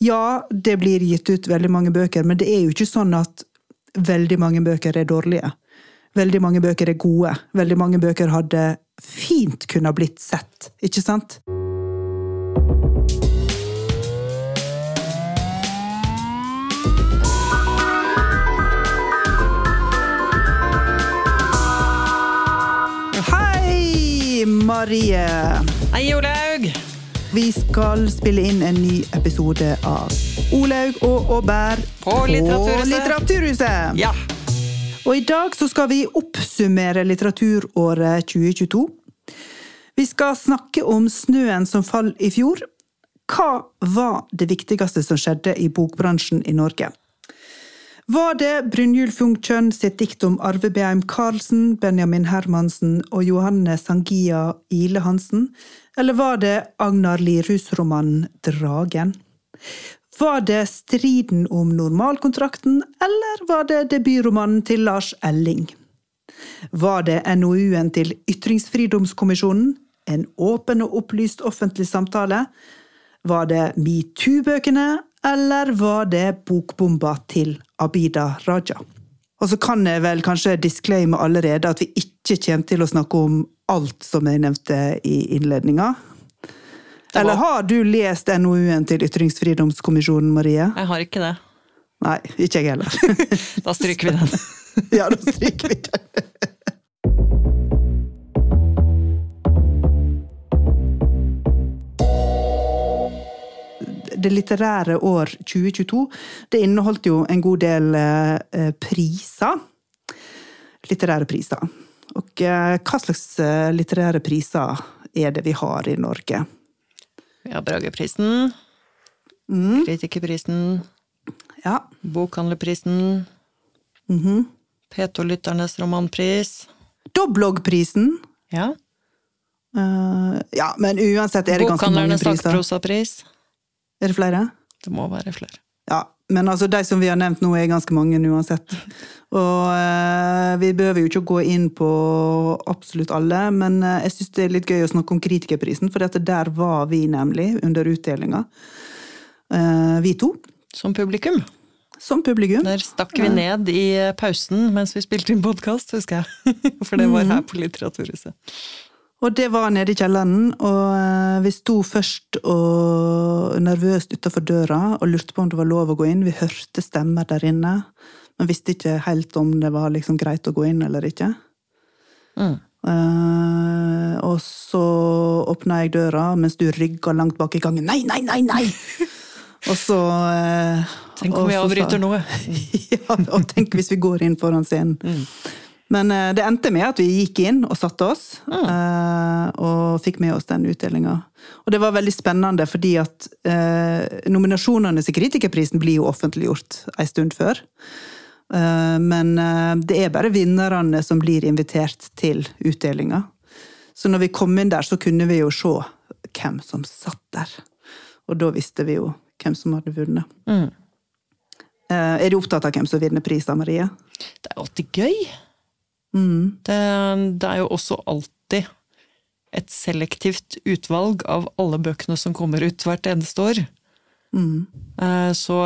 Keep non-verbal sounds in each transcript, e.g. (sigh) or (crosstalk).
Ja, det blir gitt ut veldig mange bøker, men det er jo ikke sånn at veldig mange bøker er dårlige. Veldig mange bøker er gode. Veldig mange bøker hadde fint kunne blitt sett, ikke sant? Hei, Marie! Hei, Olaug! Vi skal spille inn en ny episode av Olaug og Aubert På Litteraturhuset. Litteraturhuset. Ja. Og i dag så skal vi oppsummere litteraturåret 2022. Vi skal snakke om snøen som falt i fjor. Hva var det viktigste som skjedde i bokbransjen i Norge? Var det Brynjulf Jungtjønn sitt dikt om Arve Beheim Karlsen, Benjamin Hermansen og Johanne Sangia Ile Hansen? Eller var det Agnar Lirhus-romanen Dragen? Var det striden om normalkontrakten, eller var det debutromanen til Lars Elling? Var det NOU-en til Ytringsfridomskommisjonen, en åpen og opplyst offentlig samtale? Var det metoo-bøkene, eller var det bokbomba til Abida Raja? Og så kan jeg vel kanskje disclaime allerede at vi ikke kommer til å snakke om alt som jeg nevnte i innledninga. Eller har du lest NOU-en til Ytringsfridomskommisjonen, Marie? Jeg har ikke det. Nei, ikke jeg heller. (laughs) Da stryker vi den. (laughs) ja, da stryker vi den. Det litterære år 2022 det inneholdt jo en god del eh, priser. Litterære priser. Og eh, hva slags eh, litterære priser er det vi har i Norge? Vi har Brageprisen, Kritikerprisen, Ja. Bokhandlerprisen, P2-lytternes romanpris. Doblogprisen. Ja. Uh, ja, men uansett er det ganske mange priser. Bokhandlernes sakprosapris. Er det flere? Det må være flere. Ja, men altså de som vi har nevnt nå, er ganske mange uansett. Og eh, vi behøver jo ikke gå inn på absolutt alle, men eh, jeg syns det er litt gøy å snakke om Kritikerprisen, for dette der var vi nemlig under utdelinga. Eh, vi to, Som publikum. som publikum. Der stakk vi ned i pausen mens vi spilte inn podkast, husker jeg. (laughs) For det var her på Litteraturhuset. Og det var nede i kjelleren, og eh, vi sto først og nervøst utafor døra og lurte på om det var lov å gå inn. Vi hørte stemmer der inne, men visste ikke helt om det var liksom greit å gå inn eller ikke. Mm. Uh, og så åpna jeg døra mens du rygga langt bak i gangen. Nei, nei, nei, nei! (laughs) og så uh, Tenk om vi avbryter noe. (laughs) ja, og tenk hvis vi går inn foran scenen. Men eh, det endte med at vi gikk inn og satte oss, eh, og fikk med oss den utdelinga. Og det var veldig spennende, fordi at eh, nominasjonene til Kritikerprisen blir jo offentliggjort ei stund før. Men det er bare vinnerne som blir invitert til utdelinga. Så når vi kom inn der, så kunne vi jo se hvem som satt der. Og da visste vi jo hvem som hadde vunnet. Mm. Er du opptatt av hvem som vinner priser, Marie? Det er alltid gøy. Mm. Det, det er jo også alltid et selektivt utvalg av alle bøkene som kommer ut hvert eneste år. Mm. Eh, Så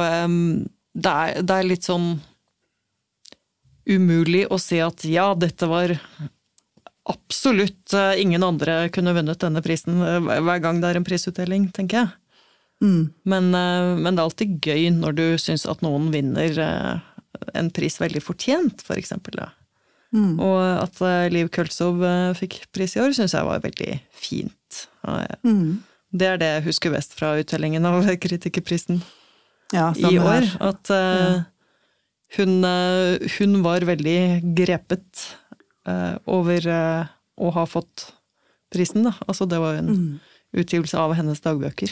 det er, det er litt sånn umulig å si at ja, dette var absolutt eh, ingen andre kunne vunnet denne prisen eh, hver gang det er en prisutdeling, tenker jeg. Mm. Men, men det er alltid gøy når du syns at noen vinner en pris veldig fortjent, for eksempel. Da. Mm. Og at eh, Liv Køltsov eh, fikk pris i år, syns jeg var veldig fint. Mm. Det er det jeg husker best fra uttellingen av (laughs) Kritikerprisen Ja, i år. her. At eh, hun, eh, hun var veldig grepet over å ha fått prisen, da. Altså, det var en Mm. utgivelse av hennes dagbøker.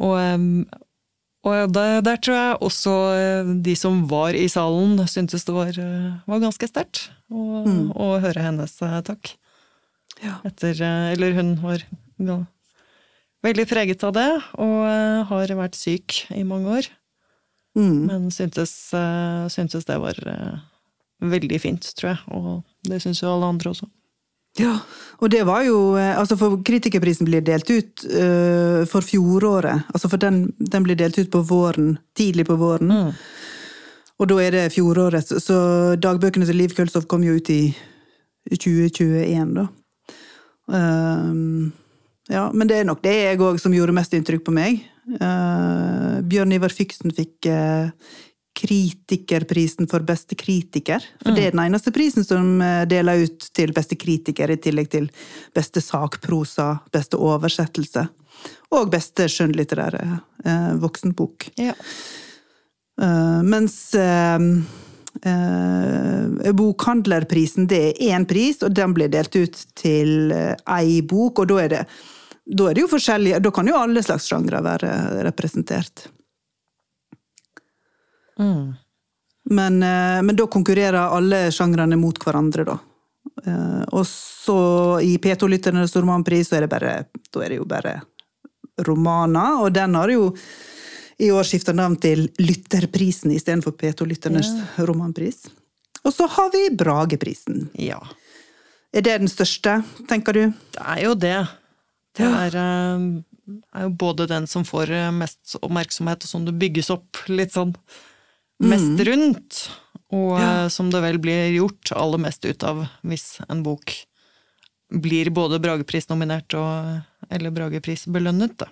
Og, og der, der tror jeg også eh, de som var i salen, syntes det var, eh, var ganske sterkt å, Mm. å høre hennes takk. Ja. Etter, eh, eller hun var ja, veldig preget av det, og har vært syk i mange år. Mm. Men syntes, syntes det var veldig fint, tror jeg. Og det syns jo alle andre også. Ja, og det var jo eh, Altså, for kritikerprisen blir delt ut uh, for fjoråret. Altså, for den, den, blir delt ut på våren. Tidlig på våren. Mm. Og da er det fjoråret. Så dagbøkene til Liv Kølsov kom jo ut i 2021, da. Uh, ja, men det er nok det jeg òg som gjorde mest inntrykk på meg. Uh, Bjørn Ivar Fyksen fikk kritikerprisen for beste kritiker. For mm. det er den eneste prisen som eh, deler ut til beste kritiker, i tillegg til beste sakprosa, beste oversettelse og beste skjønnlitterære eh, voksenbok. Ja. Uh, mens uh, uh, bokhandlerprisen, det er én pris, og den blir delt ut til ei bok, og da er det da er det jo forskjellige Da kan jo alle slags sjangre være representert. Mm. Men, eh, men, da konkurrerer alle sjangrene mot hverandre, da. Eh, og så i P2-lytternes romanpris så er det bare Da er det jo bare romaner, og den har jo i år skifta navn til Lytterprisen istedenfor P2-lytternes ja. romanpris. Og så har vi Brageprisen. Ja. Er det den største, tenker du? Det er jo det. Det er, eh, er jo både den som får mest oppmerksomhet, og som det bygges opp litt sånn mest mm. rundt, og ja. Eh, som det vel blir gjort aller mest ut av hvis en bok blir både Bragepris-nominert og eller Bragepris-belønnet.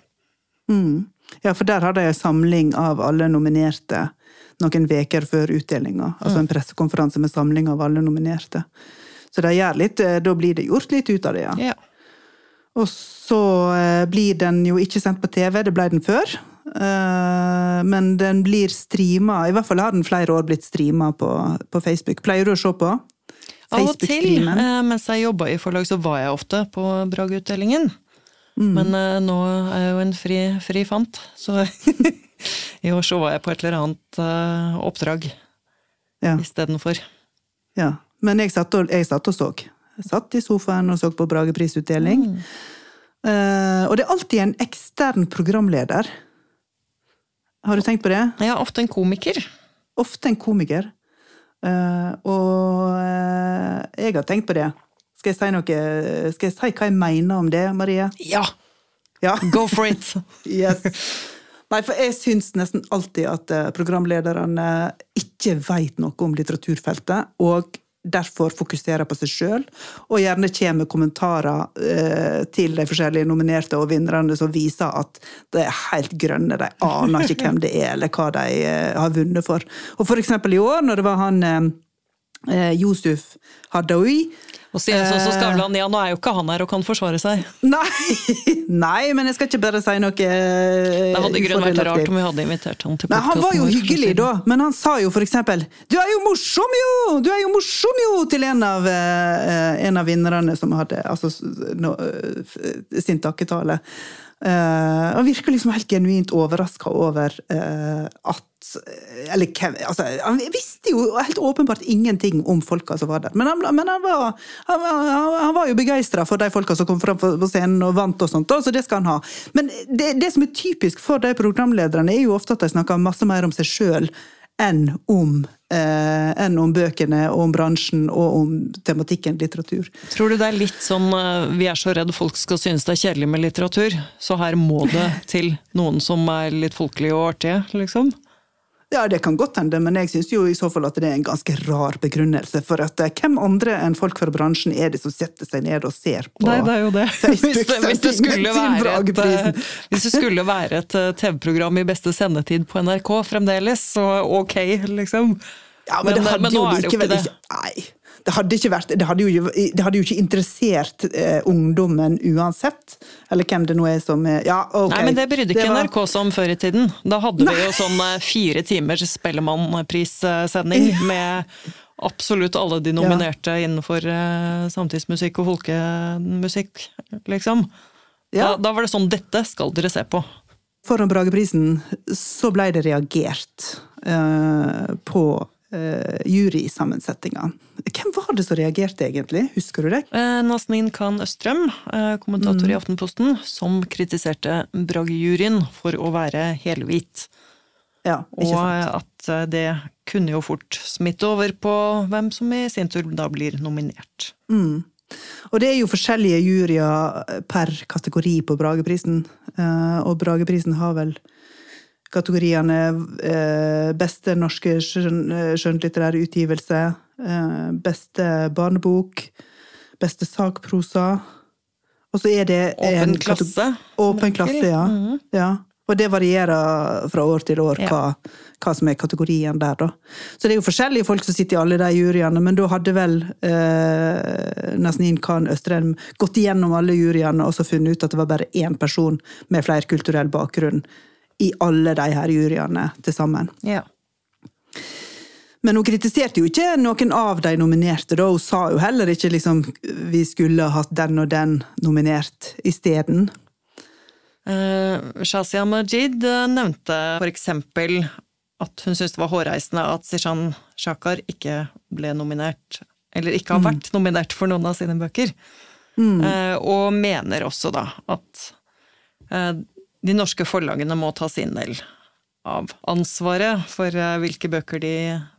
Mm. Ja, for der har de en samling av alle nominerte noen veker før utdelinga. Altså en mm. pressekonferanse med samling av alle nominerte. Så de gjør litt, eh, da blir det gjort litt ut av det, ja. ja. Og så eh, blir den jo ikke sendt på TV, det ble den før. Eh, men den blir streama, i hvert fall har den flere år blitt streama på, på, Facebook. Pleier du å se på? Av og til. Eh, mens jeg jobba i forlag, så var jeg ofte på Brageutdelingen. Mm. Men uh, nå er jeg jo en fri, fri fant, så (laughs) i år så var jeg på et eller annet oppdrag ja. istedenfor. Ja. Men jeg satt, og, jeg satt og så. Jeg satt i sofaen og så på Brageprisutdeling. Mm. Uh, og det er alltid en ekstern programleder har du tenkt på det? Ja, ofte en komiker. Ofte en komiker. Uh, og uh, jeg har tenkt på det. Skal jeg si noe Skal jeg si hva jeg mener om det, Marie? Ja! ja. Go for it! (laughs) yes. Nei, for jeg syns nesten alltid at eh, programlederne ikke veit noe om litteraturfeltet, og derfor fokuserer på seg sjøl, og gjerne kommer med kommentarer eh, til de forskjellige nominerte og vinnerne som viser at de er helt grønne, de aner ikke hvem det er, eller hva de eh, har vunnet for. Og for eksempel i år, når det var han Josef eh Yusuf Hadaoui og sier så, så Skavlan, ja, nå er jo ikke han her og kan forsvare seg. Nei, (laughs) nei men jeg skal ikke bare si noe Det hadde i grunnen vært rart om vi hadde invitert han til podkasten. Han var jo hyggelig da, men han sa jo for eksempel 'Du er jo morsom, jo! Du er jo morsom, jo!' til en av, uh, en av vinnerne som hadde altså, no, sin takketale. Uh, og virker liksom helt genuint overraska over uh, at Eller altså, Han visste jo helt åpenbart ingenting om folka som var der. Men han, men han var, han, han var, jo begeistra for de folka som kom fram på scenen og vant, og sånt, så det skal han ha. Men det, det som er typisk for de programlederne, er jo ofte at de snakker masse mer om seg sjøl enn om, eh, enn om bøkene og om bransjen og om tematikken litteratur. Tror du det er litt sånn eh, vi er så redd folk skal synes det er kjedelig med litteratur, så her må det (laughs) til noen som er litt folkelige og artige, liksom? Ja, det kan godt hende, men jeg syns jo i så fall at det er en ganske rar begrunnelse. For at eh, hvem andre enn folk fra bransjen er det som setter seg ned og ser på Nei, det er jo det. (laughs) Facebook hvis, det, hvis, det skulle være et, eh, hvis det skulle være et eh, TV-program i beste sendetid på NRK fremdeles, så ok, liksom. Ja, men, men det hadde men jo likevel ikke Nei det hadde, vært, det hadde, jo, det hadde jo, ikke interessert eh, ungdommen uansett. Eller hvem det nå er som er ja, okay. Nei, men det brydde ikke var... NRK seg om før i tiden. Da hadde Nei. vi jo sånn eh, fire timers Spellemannprissending (laughs) med absolutt alle de nominerte ja. innenfor eh, samtidsmusikk og folkemusikk, liksom. Ja. Da, da var det sånn dette skal dere se på. Foran Brageprisen så ble det reagert eh, på uh, jurysammensetninga. Hvem var det som reagerte, egentlig? Husker du det? Eh, Nazneen Khan Østrøm, eh, kommentator mm. i Aftenposten, som kritiserte Brage-juryen for å være helhvit. Ja, ikke. Og at eh, det kunne jo fort smitte over på hvem som i sin tur da blir nominert. Mm. Og det er jo forskjellige juryer per kategori på Brageprisen. Eh, og Brageprisen har vel kategoriene eh, beste norske skjøn, eh, skjønnlitterære utgivelse, eh, beste barnebok, beste sakprosa. Og så er det en Åpen klasse. Åpen klasse, ja. Mhm. ja. Og det varierer fra år til år Ja. hva, hva som er kategorien der, da. Så det er jo forskjellige folk som sitter i alle de juryene, men da hadde vel eh, Nazneen Khan Østrem gått igjennom alle juryene og så funnet ut at det var bare én person med flerkulturell bakgrunn i alle de her juryene til sammen. Ja. Men hun kritiserte jo ikke noen av de nominerte, da. Hun sa jo heller ikke liksom vi skulle hatt den og den nominert isteden. Uh, Shazia Majid eh, nevnte eksempel at hun syntes det var hårreisende at Sishan Shakar ikke ble nominert, eller ikke har vært nominert for noen av sine bøker. Eh, og mener også da at eh, de norske forlagene må ta sin del av ansvaret for eh, hvilke bøker de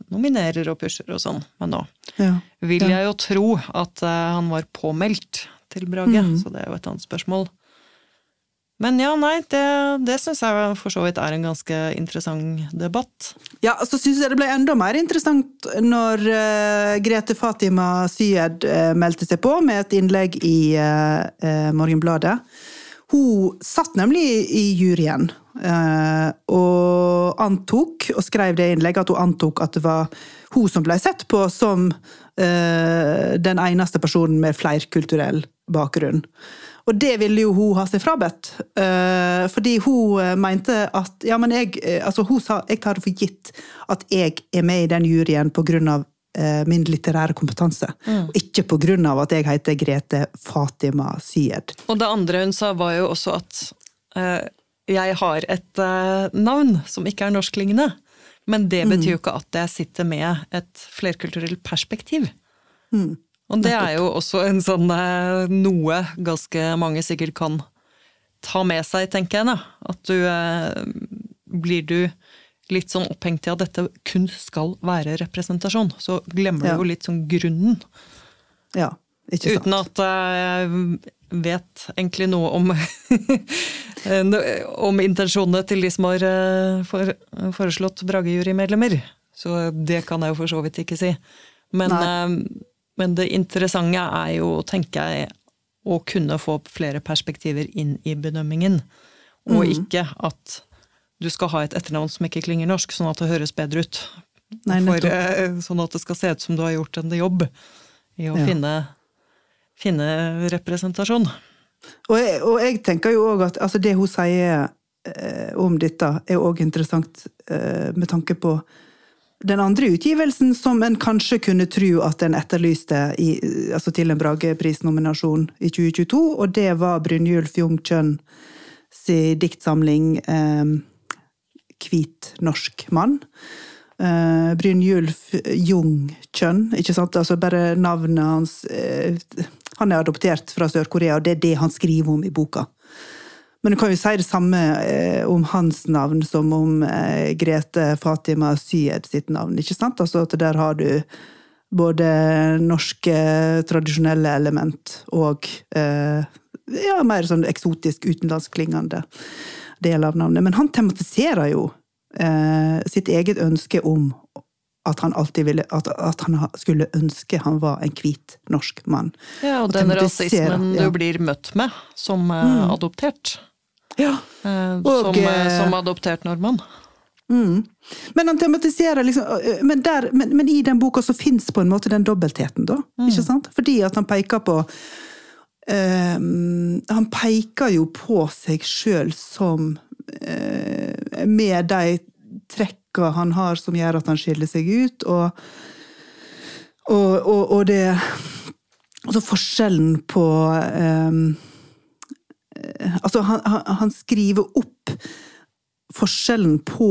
nominerer og pusher og sånn. Men nå Ja. vil jeg jo tro at eh, han var påmeldt til Brage, Mm. så det er jo et annet spørsmål. Men ja, nei, det, det syns jeg for så vidt er en ganske interessant debatt. Ja, så syns jeg det ble enda mer interessant når uh, Grete Fatima Syed uh, meldte seg på med et innlegg i uh, Morgenbladet. Hun satt nemlig i juryen eh, og antok, og skrev det innlegget, at hun antok at det var hun som ble sett på som eh, den eneste personen med flerkulturell bakgrunn. Og det ville jo hun ha seg frabedt. eh, fordi hun mente at Ja, men jeg Altså, hun sa jeg tar det for gitt at jeg er med i den juryen på grunn av min litterære kompetanse. Mm. ikke av at jeg heter Grete Fatima Syed. Og det andre hun sa, var jo også at uh, jeg har et uh, navn som ikke er norsklignende. Men det betyr jo ikke at jeg sitter med et flerkulturelt perspektiv. Og det er jo også en sånn eh, noe ganske mange sikkert kan ta med seg, tenker jeg. da. At du eh, Blir du litt sånn opphengt i at dette kun skal være representasjon, så glemmer Ja. du jo litt sånn grunnen. Ja, ikke sant? Uten at jeg vet egentlig noe om (laughs) om intensjonene til de som har eh, for, foreslått Brage-jurymedlemmer. Så det kan jeg jo for så vidt ikke si. Men, eh, men det interessante er jo, tenker jeg, å kunne få flere perspektiver inn i bedømmingen. Og Mm. ikke at du skal ha et etternavn som ikke klinger norsk, sånn at det høres bedre ut. Nei, For, eh, sånn at det skal se ut som du har gjort en jobb i å Ja. finne, finne representasjon. Og jeg, og jeg tenker jo òg at altså det hun sier eh, om dette, er òg interessant eh, med tanke på den andre utgivelsen som en kanskje kunne tro at en etterlyste i, altså til en Brageprisnominasjon i 2022, og det var Brynjulf Jungkjønn si diktsamling eh, 'Hvit norsk mann'. Uh, Brynjulf Jung Kjønn, ikke sant? Altså bare navnet hans uh, Han er adoptert fra Sør-Korea, og det er det han skriver om i boka. Men du kan jo si det samme uh, om hans navn som om uh, Grete Fatima Syed sitt navn, ikke sant? Altså at der har du både norske tradisjonelle element og eh, ja, mer sånn eksotisk utenlandsklingende del av navnet. Men han tematiserer jo eh, sitt eget ønske om at han alltid ville at, at han skulle ønske han var en hvit norsk mann. Ja, og Og den rasismen ja. du blir møtt med som mm. adoptert. Ja, Eh, Og, som, eh, eh, som adoptert nordmann. Men han tematiserer liksom men, der, men, men i den boka så fins på en måte den dobbeltheten, da. Sant? Fordi at han peker på Han peker jo på seg sjøl som øh, Med de trekka han har som gjør at han skiller seg ut, og, og, og, og det Altså forskjellen på eh, Altså, han, han, skriver opp forskjellen på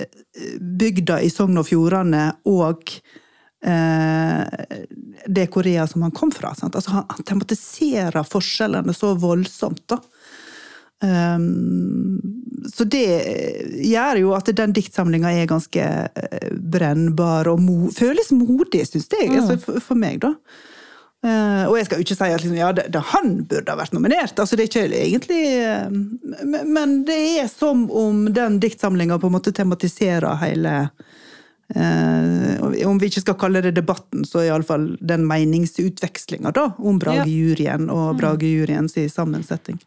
eh, bygda i Sogn og Fjordane og eh, det Korea som han kom fra. Altså, han, tematiserer forskjellene så voldsomt, da. Um, så det gjør jo at den diktsamlinga er ganske eh, brennbar og mo føles modig, syns jeg. Altså, for, for meg, da. Uh, og jeg skal jo ikke si at liksom, ja, det, det, han burde ha vært nominert, altså det er ikke egentlig eh, Men det er som om den diktsamlinga på en måte tematiserer hele eh, Om vi ikke skal kalle det debatten, så iallfall den meningsutvekslinga om Brage-juryen og mm. Brage-juryens sammensetning.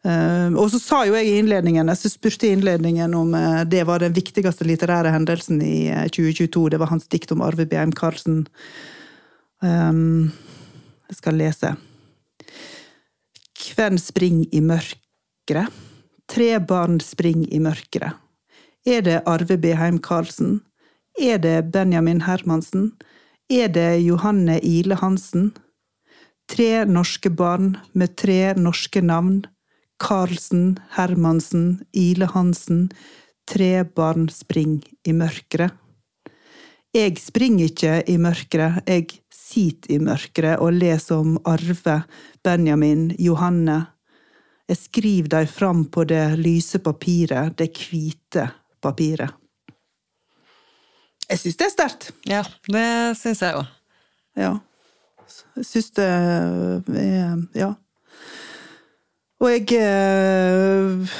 Eh, og så sa jo jeg i innledningen, jeg spurte i innledningen om eh, det var den viktigste litterære hendelsen i uh, 2022. Det var hans dikt om Arve Beheim Karlsen. Um, jeg skal lese. Kven spring i mørkere? Tre barn spring i mørkere. Er det Arve Beheim Karlsen? Er det Benjamin Hermansen? Er det Johanne Ile Hansen? Tre norske barn med tre norske navn. Karlsen, Hermansen, Ile Hansen. Tre barn spring i mørkere. Jeg springer ikke i mørkere, jeg sitter i mørket og leser om Arve, Benjamin, Johanne. Jeg skriver dem fram på det lyse papiret, det hvite papiret. Jeg syns det er sterkt. Ja, det syns jeg òg. Ja. Jeg syns det er Ja. Og jeg eh,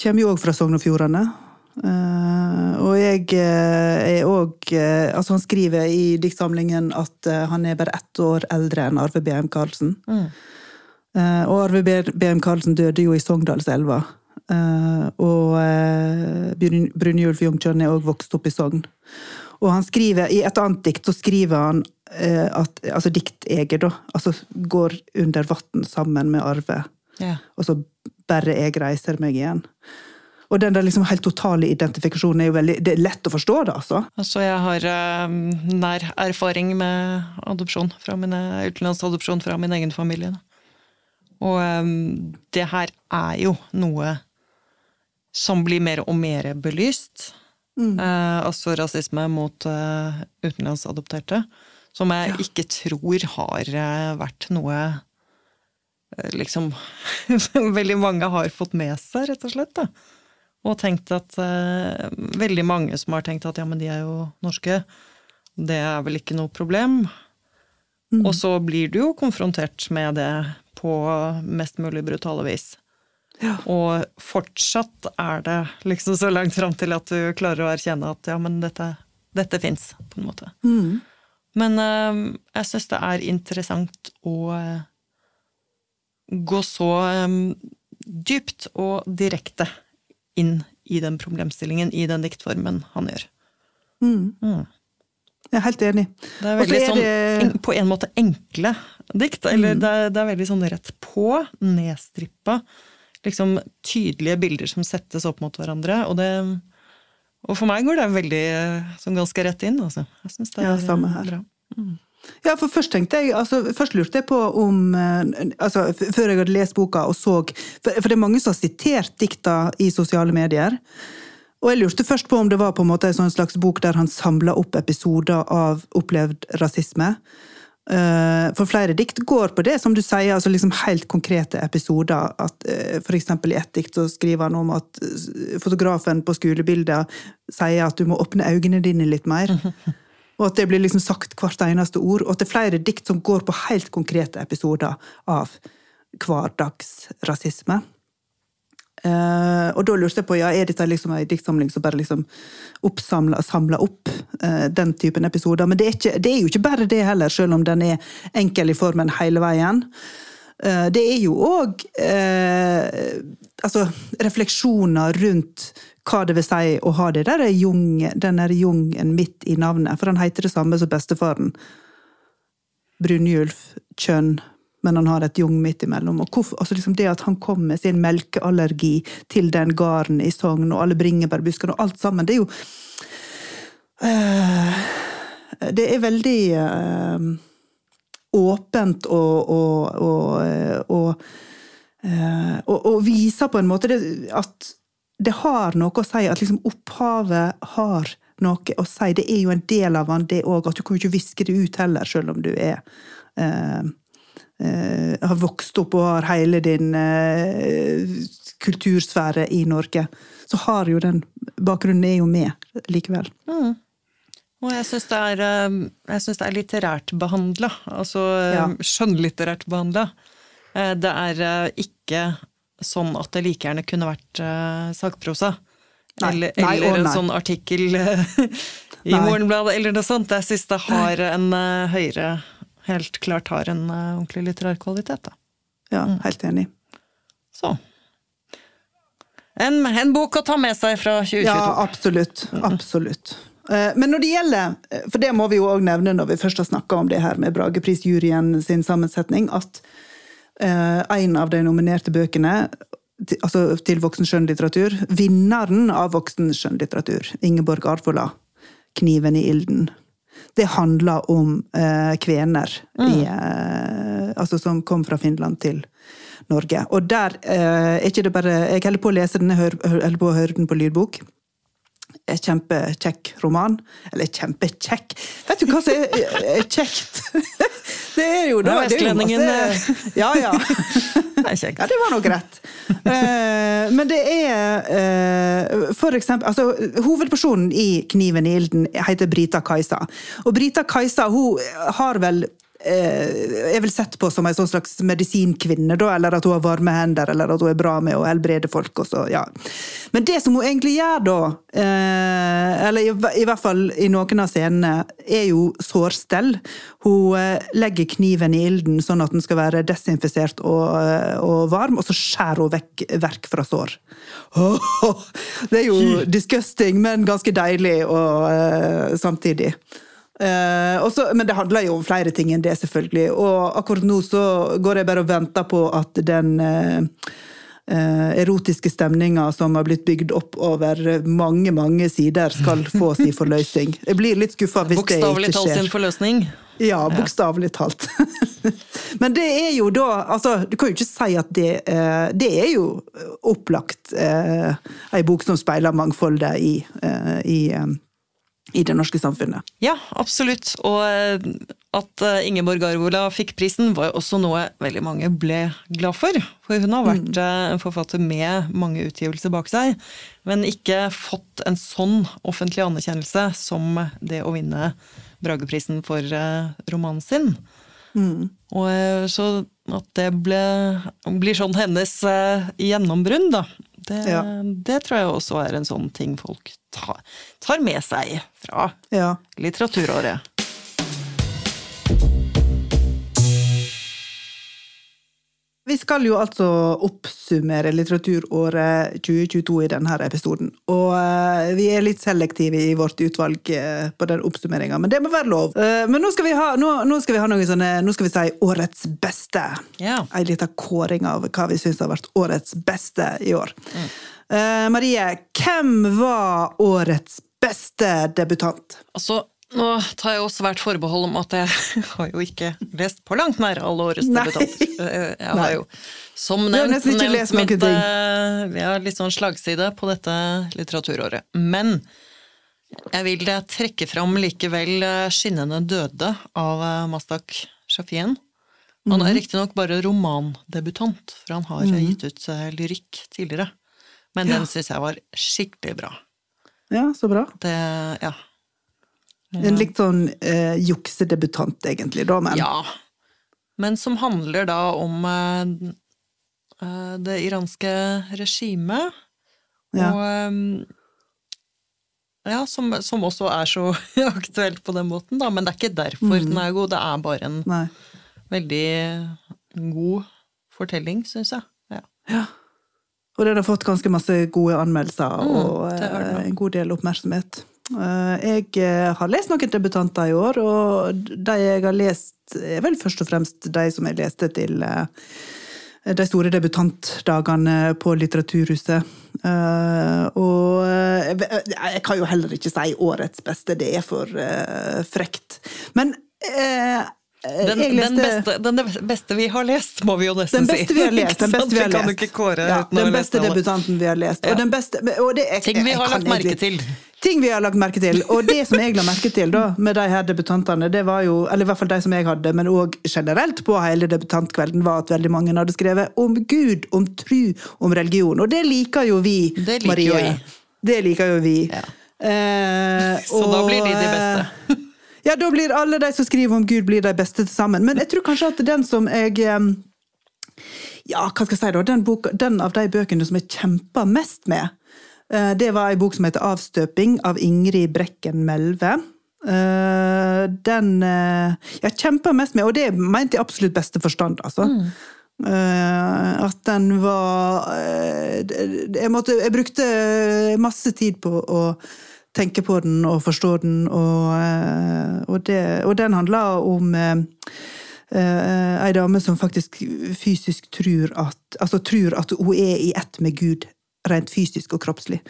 kommer jo òg fra Sogn og Fjordane. Uh, og jeg uh, er òg uh, Altså, han skriver i diktsamlingen at han er bare ett år eldre enn Arve B.M. Karlsen. Mm. og Arve B.M. Karlsen døde jo i Sogndalselva. Og Brunjulf Jungtjørn er òg vokst opp i Sogn. Og han skriver, i et annet dikt så skriver han at altså dikteger, da, altså går under vann sammen med Arve. Ja. Og så bare jeg reiser meg igjen. Og den der liksom helt totale identifikasjonen er jo veldig det er lett å forstå, det, altså. Altså, jeg har um, nær erfaring med adopsjon fra mine, utenlandsadopsjon fra min egen familie. Og um, det her er jo noe som blir mer og mer belyst. Mm. Eh, altså rasisme mot eh, utenlandsadopterte. Som jeg ja. ikke tror har eh, vært noe liksom (laughs) Veldig mange har fått med seg, rett og slett. da. Og tenkt at uh, Veldig mange som har tenkt at ja, men de er jo norske. Det er vel ikke noe problem. Mm. Og så blir du jo konfrontert med det på mest mulig brutale vis. Ja. Og fortsatt er det liksom så langt fram til at du klarer å erkjenne at ja, men dette, dette fins, på en måte. Mm. Men øh, jeg syns det er interessant å øh, gå så øh, dypt og direkte inn i den problemstillingen, i den diktformen han gjør. Mm. Mm. Jeg er helt enig. Det er veldig er det... sånn, på en måte enkle dikt. Eller mm. det, det, er, veldig sånn rett på, nedstrippa. Liksom tydelige bilder som settes opp mot hverandre. Og, det, og for meg går det veldig som ganske rett inn. Altså. Jeg syns det er ja, samme her. bra. Mm. Ja, for først tenkte jeg, altså, først lurte jeg på om eh, altså, Før jeg hadde lest boka og så For, for det er mange som har sitert dikta i sosiale medier. Og jeg lurte først på om det var på en måte en sånn slags bok der han samla opp episoder av opplevd rasisme. Eh, for flere dikt går på det, som du sier, altså liksom helt konkrete episoder. At, F.eks. for eksempel i ett dikt så skriver han om at fotografen på skolebildet sier at du må åpne øynene dine litt mer. (laughs) Og at det blir liksom sagt hvert eneste ord. Og at det er flere dikt som går på helt konkrete episoder av hverdagsrasisme. Uh, og da lurte jeg på ja, er dette liksom en diktsamling som bare liksom samler opp uh, den typen episoder. Men det er, ikke, det er, jo ikke bare det heller, selv om den er enkel i formen hele veien. Uh, det er jo òg altså, refleksjoner rundt hva det vil si å ha det der jung, den der jungen midt i navnet. For han heter det samme som bestefaren. Brunjulf kjønn, men han har et jung midt imellom. Og hvorfor, altså liksom det at han kom med sin melkeallergi til den gården i Sogn, og alle bringebærbuskene og alt sammen, det er jo øh, Det er veldig øh, åpent og, og, og, øh, og viser på en måte det, at det har noe å si, at liksom opphavet har noe å si. Det er jo en del av han, det òg. At du kan jo ikke viske det ut heller, selv om du er eh, har vokst opp og har hele din eh, kultursfære i Norge. Så har jo den bakgrunnen er jo med likevel. Mm. Og jeg syns det, eh, det er litterært behandla. Altså Ja. skjønnlitterært behandla. Det er eh, ikke sånn at det like gjerne kunne vært eh, sakprosa. Nei. Eller, Nei, eller en nei. sånn artikkel eh, (laughs) i Morgenbladet, eller noe sånt. Jeg syns det har en eh, høyere Helt klart har en eh, ordentlig litterær kvalitet, da. Ja, helt enig. Så. En, en bok å ta med seg fra 2022. Ja, absolutt. Absolutt. Eh, Men når det gjelder, eh, for det må vi jo òg nevne når vi først har snakka om det her med Brageprisjuryen sin sammensetning, at en av de nominerte bøkene altså til voksen skjønnlitteratur, vinneren av voksen skjønnlitteratur, Ingeborg Arvola, 'Kniven i ilden', det handler om eh, kvener i, eh, altså som kom fra Finland til Norge. Og der eh, er ikke det bare Jeg holder på å lese den, jeg holder på å høre den på lydbok. Kjempekjekk roman. Eller kjempekjekk Vet du hva som er, kjekt? (laughs) Det er jo da vestlendingen, (laughs) Ja, ja. (laughs) Det er kjekt. Ja, det var nok rett. Eh, men det er eh, for eksempel altså, Hovedpersonen i 'Kniven i ilden' heter Brita Kajsa. Og Brita Kajsa hun har vel eh, er vel sett på som en sånn slags medisinkvinne, da, eller at hun har varme hender, eller at hun er bra med å helbrede folk. Så, ja. Men det som hun egentlig gjør da, eh, eller i, i hvert fall i noen av scenene, er jo sårstell. Hun eh, legger kniven i ilden sånn at den skal være desinfisert og, og varm, og så skjærer hun vekk verk fra sår. Oh, det er jo disgusting, men ganske deilig og samtidig. Eh, også, men det handler jo om flere ting enn det, selvfølgelig. Og akkurat nå så går jeg bare og venter på at den eh, eh, erotiske stemninga som har blitt bygd opp over mange, mange sider, skal (laughs) få si forløsning. Jeg blir litt skuffa hvis det ikke Bokstavelig ikke talt sin forløsning. Ja, bokstavelig talt. (laughs) Men det er jo da altså, Du kan jo ikke si at det Det er jo opplagt ei bok som speiler mangfoldet i, i, i det norske samfunnet. Ja, absolutt. Og eh, at eh, Ingeborg Arvola fikk prisen, var jo også noe veldig mange ble glad for. For hun har vært eh, en forfatter med mange utgivelser bak seg, men ikke fått en sånn offentlig anerkjennelse som det å vinne Brageprisen for romanen sin. Og eh, Så at det ble, blir sånn hennes gjennombrudd, da. Det, Ja. det tror jeg også er en sånn ting folk tar, tar med seg fra Ja. Litteraturåret. Vi skal jo altså oppsummere litteraturåret 2022 i denne episoden. Og eh, vi er litt selektive i vårt utvalg eh, på den oppsummeringa, men det må være lov. Eh, men nå skal vi ha, nå, nå skal vi ha noe sånne, nå skal vi si årets beste. Ja. Ei lita kåring av hva vi syns har vært årets beste i år. Eh, Marie, hvem var årets beste debutant? Altså, nå tar jeg også hvert forbehold om at jeg (laughs) har jo ikke lest på langt nær alle årets debutanter. Eh, Jeg har jo, som nevnt, nevnt mitt, eh, ja, litt sånn slagside på dette litteraturåret. Men jeg vil trekke fram likevel eh, 'Skinnende døde' av Mastak Shafien. Han Mhm. er riktignok bare romandebutant, for han har eh, gitt ut lyrikk tidligere. Men den syns jeg var skikkelig bra. Ja, så bra. Det, ja. En litt sånn eh, juksedebutant, egentlig, da, men Ja. Men som handler da om eh, eh, det iranske regimet. Ja. Og eh, ja, som, som også er så (laughs) aktuelt på den måten, da. Men det er ikke derfor Mm. den er god, det er bare en Nei. veldig god fortelling, syns jeg. Ja. Ja. Og den har fått ganske masse gode anmeldelser og det har eh, en god del oppmerksomhet. Eh, Jeg eh, har lest noen debutanter i år, og de jeg har lest, er vel først og fremst de som jeg leste til eh, de store debutantdagene på Litteraturhuset. Og jeg kan jo heller ikke si årets beste, det er for frekt. Men Den, leste den, beste, den beste vi har lest, må vi jo nesten den si. beste vi har lest. Den (laughs) beste vi har kan lest. ikke kåre ja, uten å ha den beste debutanten vi har lest. Og den beste, og det, jeg, Ting vi har lagt merke til. Ting vi har lagt merke til. Og det som jeg la merke til da, med de her debutantene, det var jo, eller i hvert fall de som jeg hadde, men òg generelt på hele debutantkvelden, var at veldig mange hadde skrevet om Gud, om tru, om religion. Og det liker jo vi, Det liker Marie. jo vi. Det liker jo vi. Ja. Eh, (laughs) Så da blir de de eh, beste. (laughs) Ja, da blir alle de som skriver om Gud, blir de beste til sammen. Men jeg tror kanskje at den som jeg eh, Ja, hva skal jeg si da? Den, boka, den av de bøkene som jeg kjemper mest med, det var ei bok som heter Avstøping av Ingrid Brekken Melve. Eh, Den eh, jeg kjempa mest med, og det mente i absolutt beste forstand, altså. Eh, at den var eh, jeg, måtte, jeg brukte masse tid på å tenke på den og forstå den, og, eh, og, det, og den handla om eh, eh, ei dame som faktisk fysisk tror at Altså tror at hun er i ett med Gud, rent fysisk og kroppslig.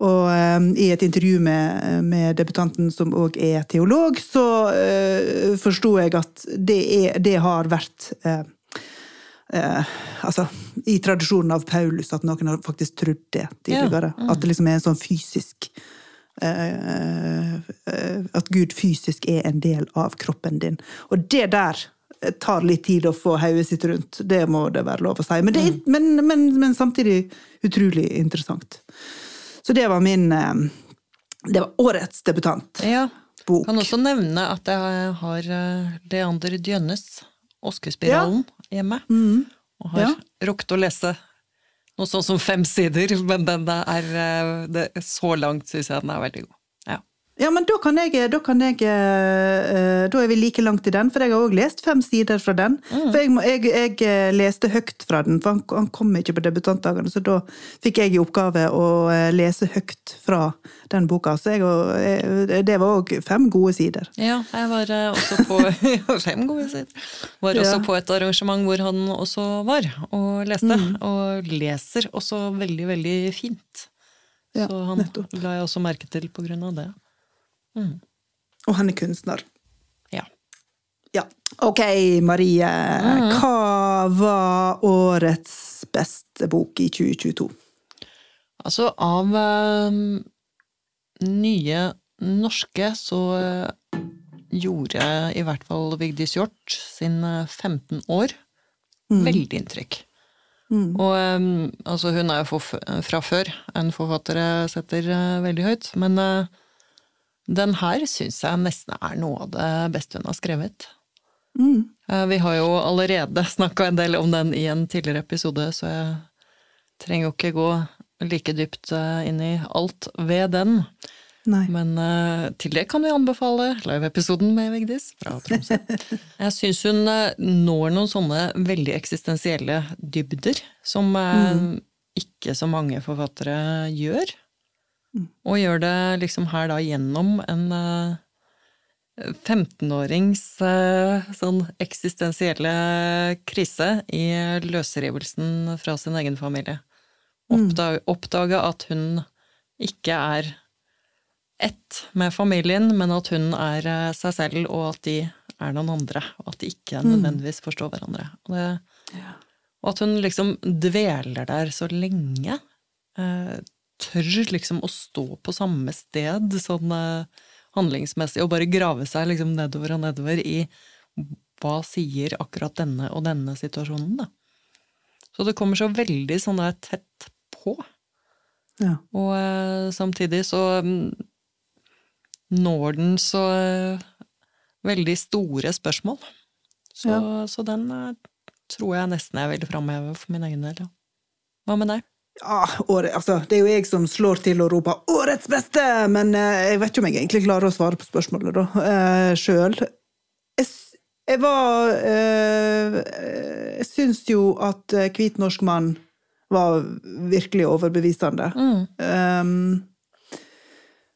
Og eh, i et intervju med, med debutanten, som òg er teolog, så eh, forsto jeg at det, er, det har vært eh, eh, altså, i tradisjonen av Paulus, at noen har faktisk trodd det tidligere. Ja, mm. At det liksom er en sånn fysisk At Gud fysisk er en del av kroppen din. Og det der tar litt tid å få hodet sitt rundt, det må det være lov å si. Men, det, Mm. men, men, men samtidig utrolig interessant. Så det var min eh, Det var årets debutantbok. Ja. Bok. Kan også nevne at jeg har eh, Leander Djønnes, Oskespiralen, hjemme. Og har Ja. rukket å lese noe sånn som fem sider, men den er, eh, det, så langt syns jeg den er veldig god. Ja. Men da kan jeg, da kan jeg eh, Da er vi like langt i den, for jeg har òg lest fem sider fra den. For jeg, jeg, jeg eh, leste høyt fra den, for han, han kom ikke på debutantdagene, så da fikk jeg i oppgave å eh, lese høyt fra den boka. Så det var òg fem gode sider. Ja, jeg var også på (laughs) Fem gode sider. Var også Ja. på et arrangement hvor han også var og leste. Og leser også veldig, veldig fint. Ja, Så han nettopp. la jeg også merke til på grunn av det. Og han er kunstner. Ja. Ja. Ok, Marie. Hva var årets beste bok i 2022? Altså, av um, nye norske så uh, gjorde i hvert fall Vigdis Hjorth sin eh, 15 år veldig inntrykk. Og um, altså, hun er jo fra før en forfatter jeg setter uh, veldig høyt, men eh, den her syns jeg nesten er noe av det beste hun har skrevet. Mm. Vi har jo allerede (laughs) snakka en del om den i en tidligere episode, så jeg trenger jo ikke gå like dypt eh, inn i alt ved den. Nei. Men uh, til det kan vi anbefale live-episoden med Vigdis fra Tromsø. Jeg (laughs) syns hun eh, når noen sånne veldig eksistensielle dybder som mm. ikke så mange forfattere gjør. Og gjør det liksom her da gjennom en eh, 15-årings eh, sånn eksistensielle krise i løsrivelsen fra sin egen familie. Oppdage, oppdage at hun ikke er ett med familien, men at hun er eh, seg selv, og at de er noen andre. Og at de ikke nødvendigvis forstår hverandre. Og, det, og at hun liksom dveler der så lenge. Tør liksom å stå på samme sted sånn eh, handlingsmessig, og bare grave seg liksom nedover og nedover i hva sier akkurat denne og denne situasjonen, da. Så det kommer så veldig sånn der tett på. Ja. Og eh, samtidig så mm, når den så eh, veldig store spørsmål. Så, så den eh, tror jeg nesten jeg vil framheve for min egen del, ja. Hva med deg? Ja, året, altså, det er jo jeg som slår til og roper 'årets beste', men eh, jeg vet ikke om jeg egentlig klarer å svare på spørsmålet da, eh, sjøl. Jeg, jeg var eh, Jeg syns jo at eh, Hvit norsk mann var virkelig overbevisende. Um,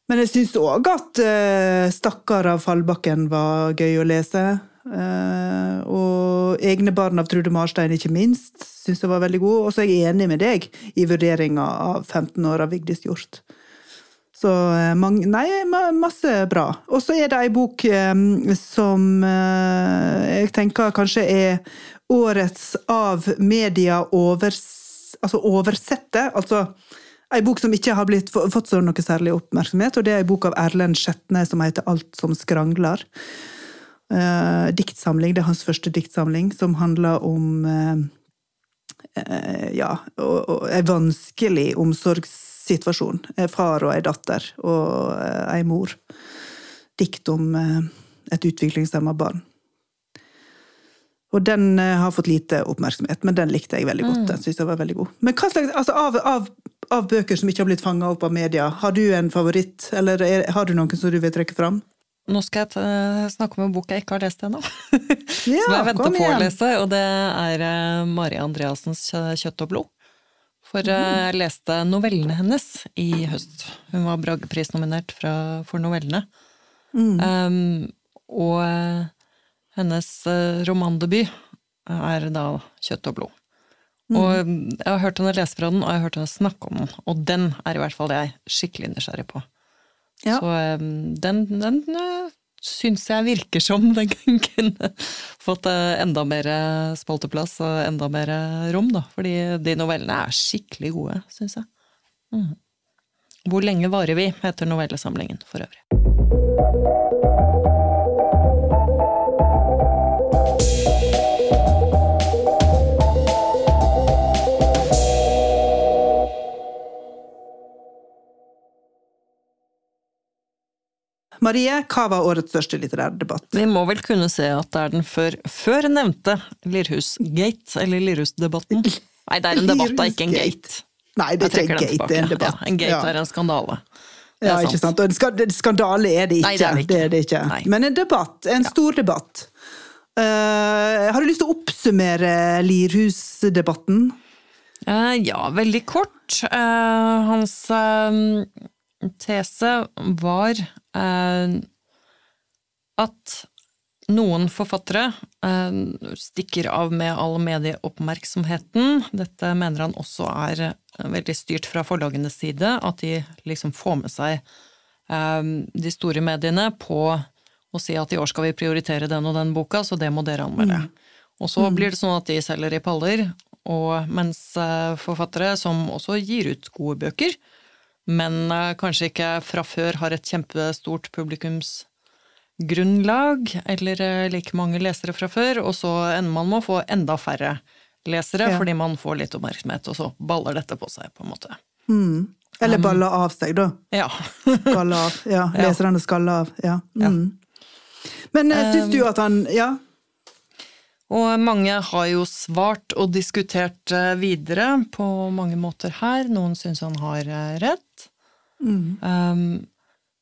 men jeg syns òg at eh, 'Stakkar' av Fallbakken var gøy å lese. Eh, og 'Egne barn' av Trude Marstein, ikke minst, syns jeg var veldig god. Og så er jeg enig med deg i vurderinga av 15 år av Vigdis Hjorth. Så eh, mange, Nei, masse bra. Og så er det ei bok eh, som jeg tenker kanskje er årets av media overs, altså oversette. Altså ei bok som ikke har blitt, fått så noe særlig oppmerksomhet, og det er ei bok av Erlend Skjetne som heter Alt som skrangler. Eh, diktsamling. Det er hans første diktsamling, som handler om eh, eh, ja, og, og en vanskelig omsorgssituasjon. En far og ei datter og en ei mor. Dikt om eh, et utviklingshemma barn. Og den eh, har fått lite oppmerksomhet, men den likte jeg veldig godt. Den synes jeg var veldig god. Men hva slags, altså av, av, av bøker som ikke har blitt fanga opp av media, har du en favoritt, eller er, har du noen som du vil trekke fram? Nå skal jeg snakke om en bok jeg ikke har lest ennå. (laughs) Ja, som jeg venter på å lese, og det er eh, Mari Andreassens Kjøtt og blod. For eh, Mm. jeg leste novellene hennes i høst. Hun var Bragepris-nominert for novellene. Mm. Um, og eh, hennes romandebut er da Kjøtt og blod. Mm. Og jeg har hørt henne lese fra den, og jeg har hørt henne snakke om den. Og den er i hvert fall jeg skikkelig nysgjerrig på. Ja. Så eh, den, den eh, syns jeg virker som (laughs) den kunne fått eh, enda mer spalteplass og enda mer rom, da. Fordi de novellene er skikkelig gode, syns jeg. Mm. Hvor lenge varer vi? heter novellesamlingen for øvrig. Marie, hva var årets største litterære debatt? Vi må vel kunne se at det er den før, før nevnte Lirhus-gate, eller Lirhus-debatten. (laughs) Nei, det er en debatt, da, ikke en gate. Nei, det er ikke en gate, det er en debatt. Ja, en gate Ja. er en skandale. Det Ja, er ikke sant. Og en skandale er det ikke. Nei, det er det ikke. er det ikke. Men en debatt. En stor debatt. Uh, har du lyst til å oppsummere Lirhus-debatten? Uh, ja, veldig kort. Uh, hans tese var at noen forfattere eh, stikker av med all medieoppmerksomheten. Dette mener han også er eh, veldig styrt fra forlagenes side, at de liksom får med seg eh, de store mediene på å si at i år skal vi prioritere den og den boka, så det må dere anmelde. Og så blir det sånn at de selger i paller, og mens eh, forfattere som også gir ut gode bøker, men eh, kanskje ikke fra før har et kjempestort publikumsgrunnlag, eller eh, like mange lesere fra før, og så ender man med å få enda færre lesere Ja. fordi man får litt oppmerksomhet, og så baller dette på seg, på en måte. Mm. Eller baller av seg, da. Ja. (laughs) skaller av. Ja, leserne skaller av. Ja. Mm. Men uh, syns du at han Ja. Og mange har jo svart og diskutert eh, videre på mange måter her. Noen syns han har eh, rett. Mm. Um,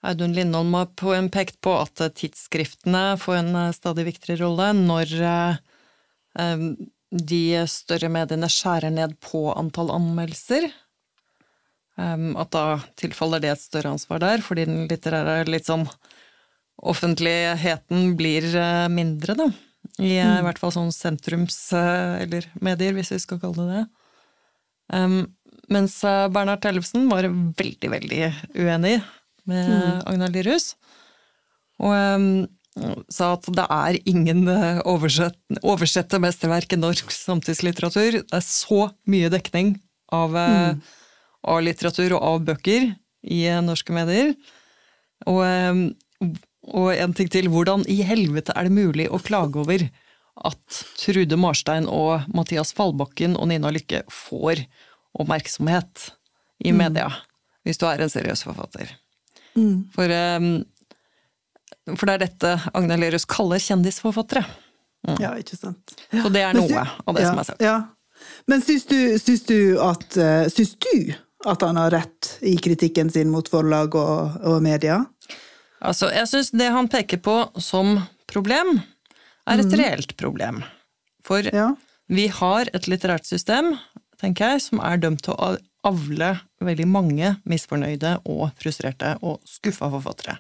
Audun Lindholm har pekt på at tidsskriftene får en eh, stadig viktigere rolle når eh, um, de større mediene skjærer ned på antall anmeldelser. Um, at da tilfaller det et større ansvar der, fordi den litterære litt sånn offentligheten blir eh, mindre, da. I mm. i hvert fall sånn sentrums- eller medier, hvis vi skal kalle det det. Um, mens eh, Bernhard Tellefsen var veldig, veldig uenig med Agnar Lirhus. Og um, sa at det er ingen eh, oversett, oversette mesterverk i norsk samtidslitteratur. Det er så mye dekning av, mm. av litteratur og av bøker i eh, norske medier. Og, um, og en ting til, hvordan i helvete er det mulig å klage over at Trude Marstein og Mathias Fallbakken og Nina Lykke får oppmerksomhet i media, hvis du er en seriøs forfatter? Mm. For, um, for det er dette Agne Lerus kaller kjendisforfattere. ja, ikke sant. Så det er noe sy- noe av det ja, som er sagt. Ja. Men syns du, syns du at eh, Syns du at han har rett i kritikken sin mot forlag og, og media? Altså, jeg syns det han peker på som problem, er et reelt problem. For Ja. vi har et litterært system, tenker jeg, som er dømt til å avle veldig mange misfornøyde og frustrerte og skuffa forfattere.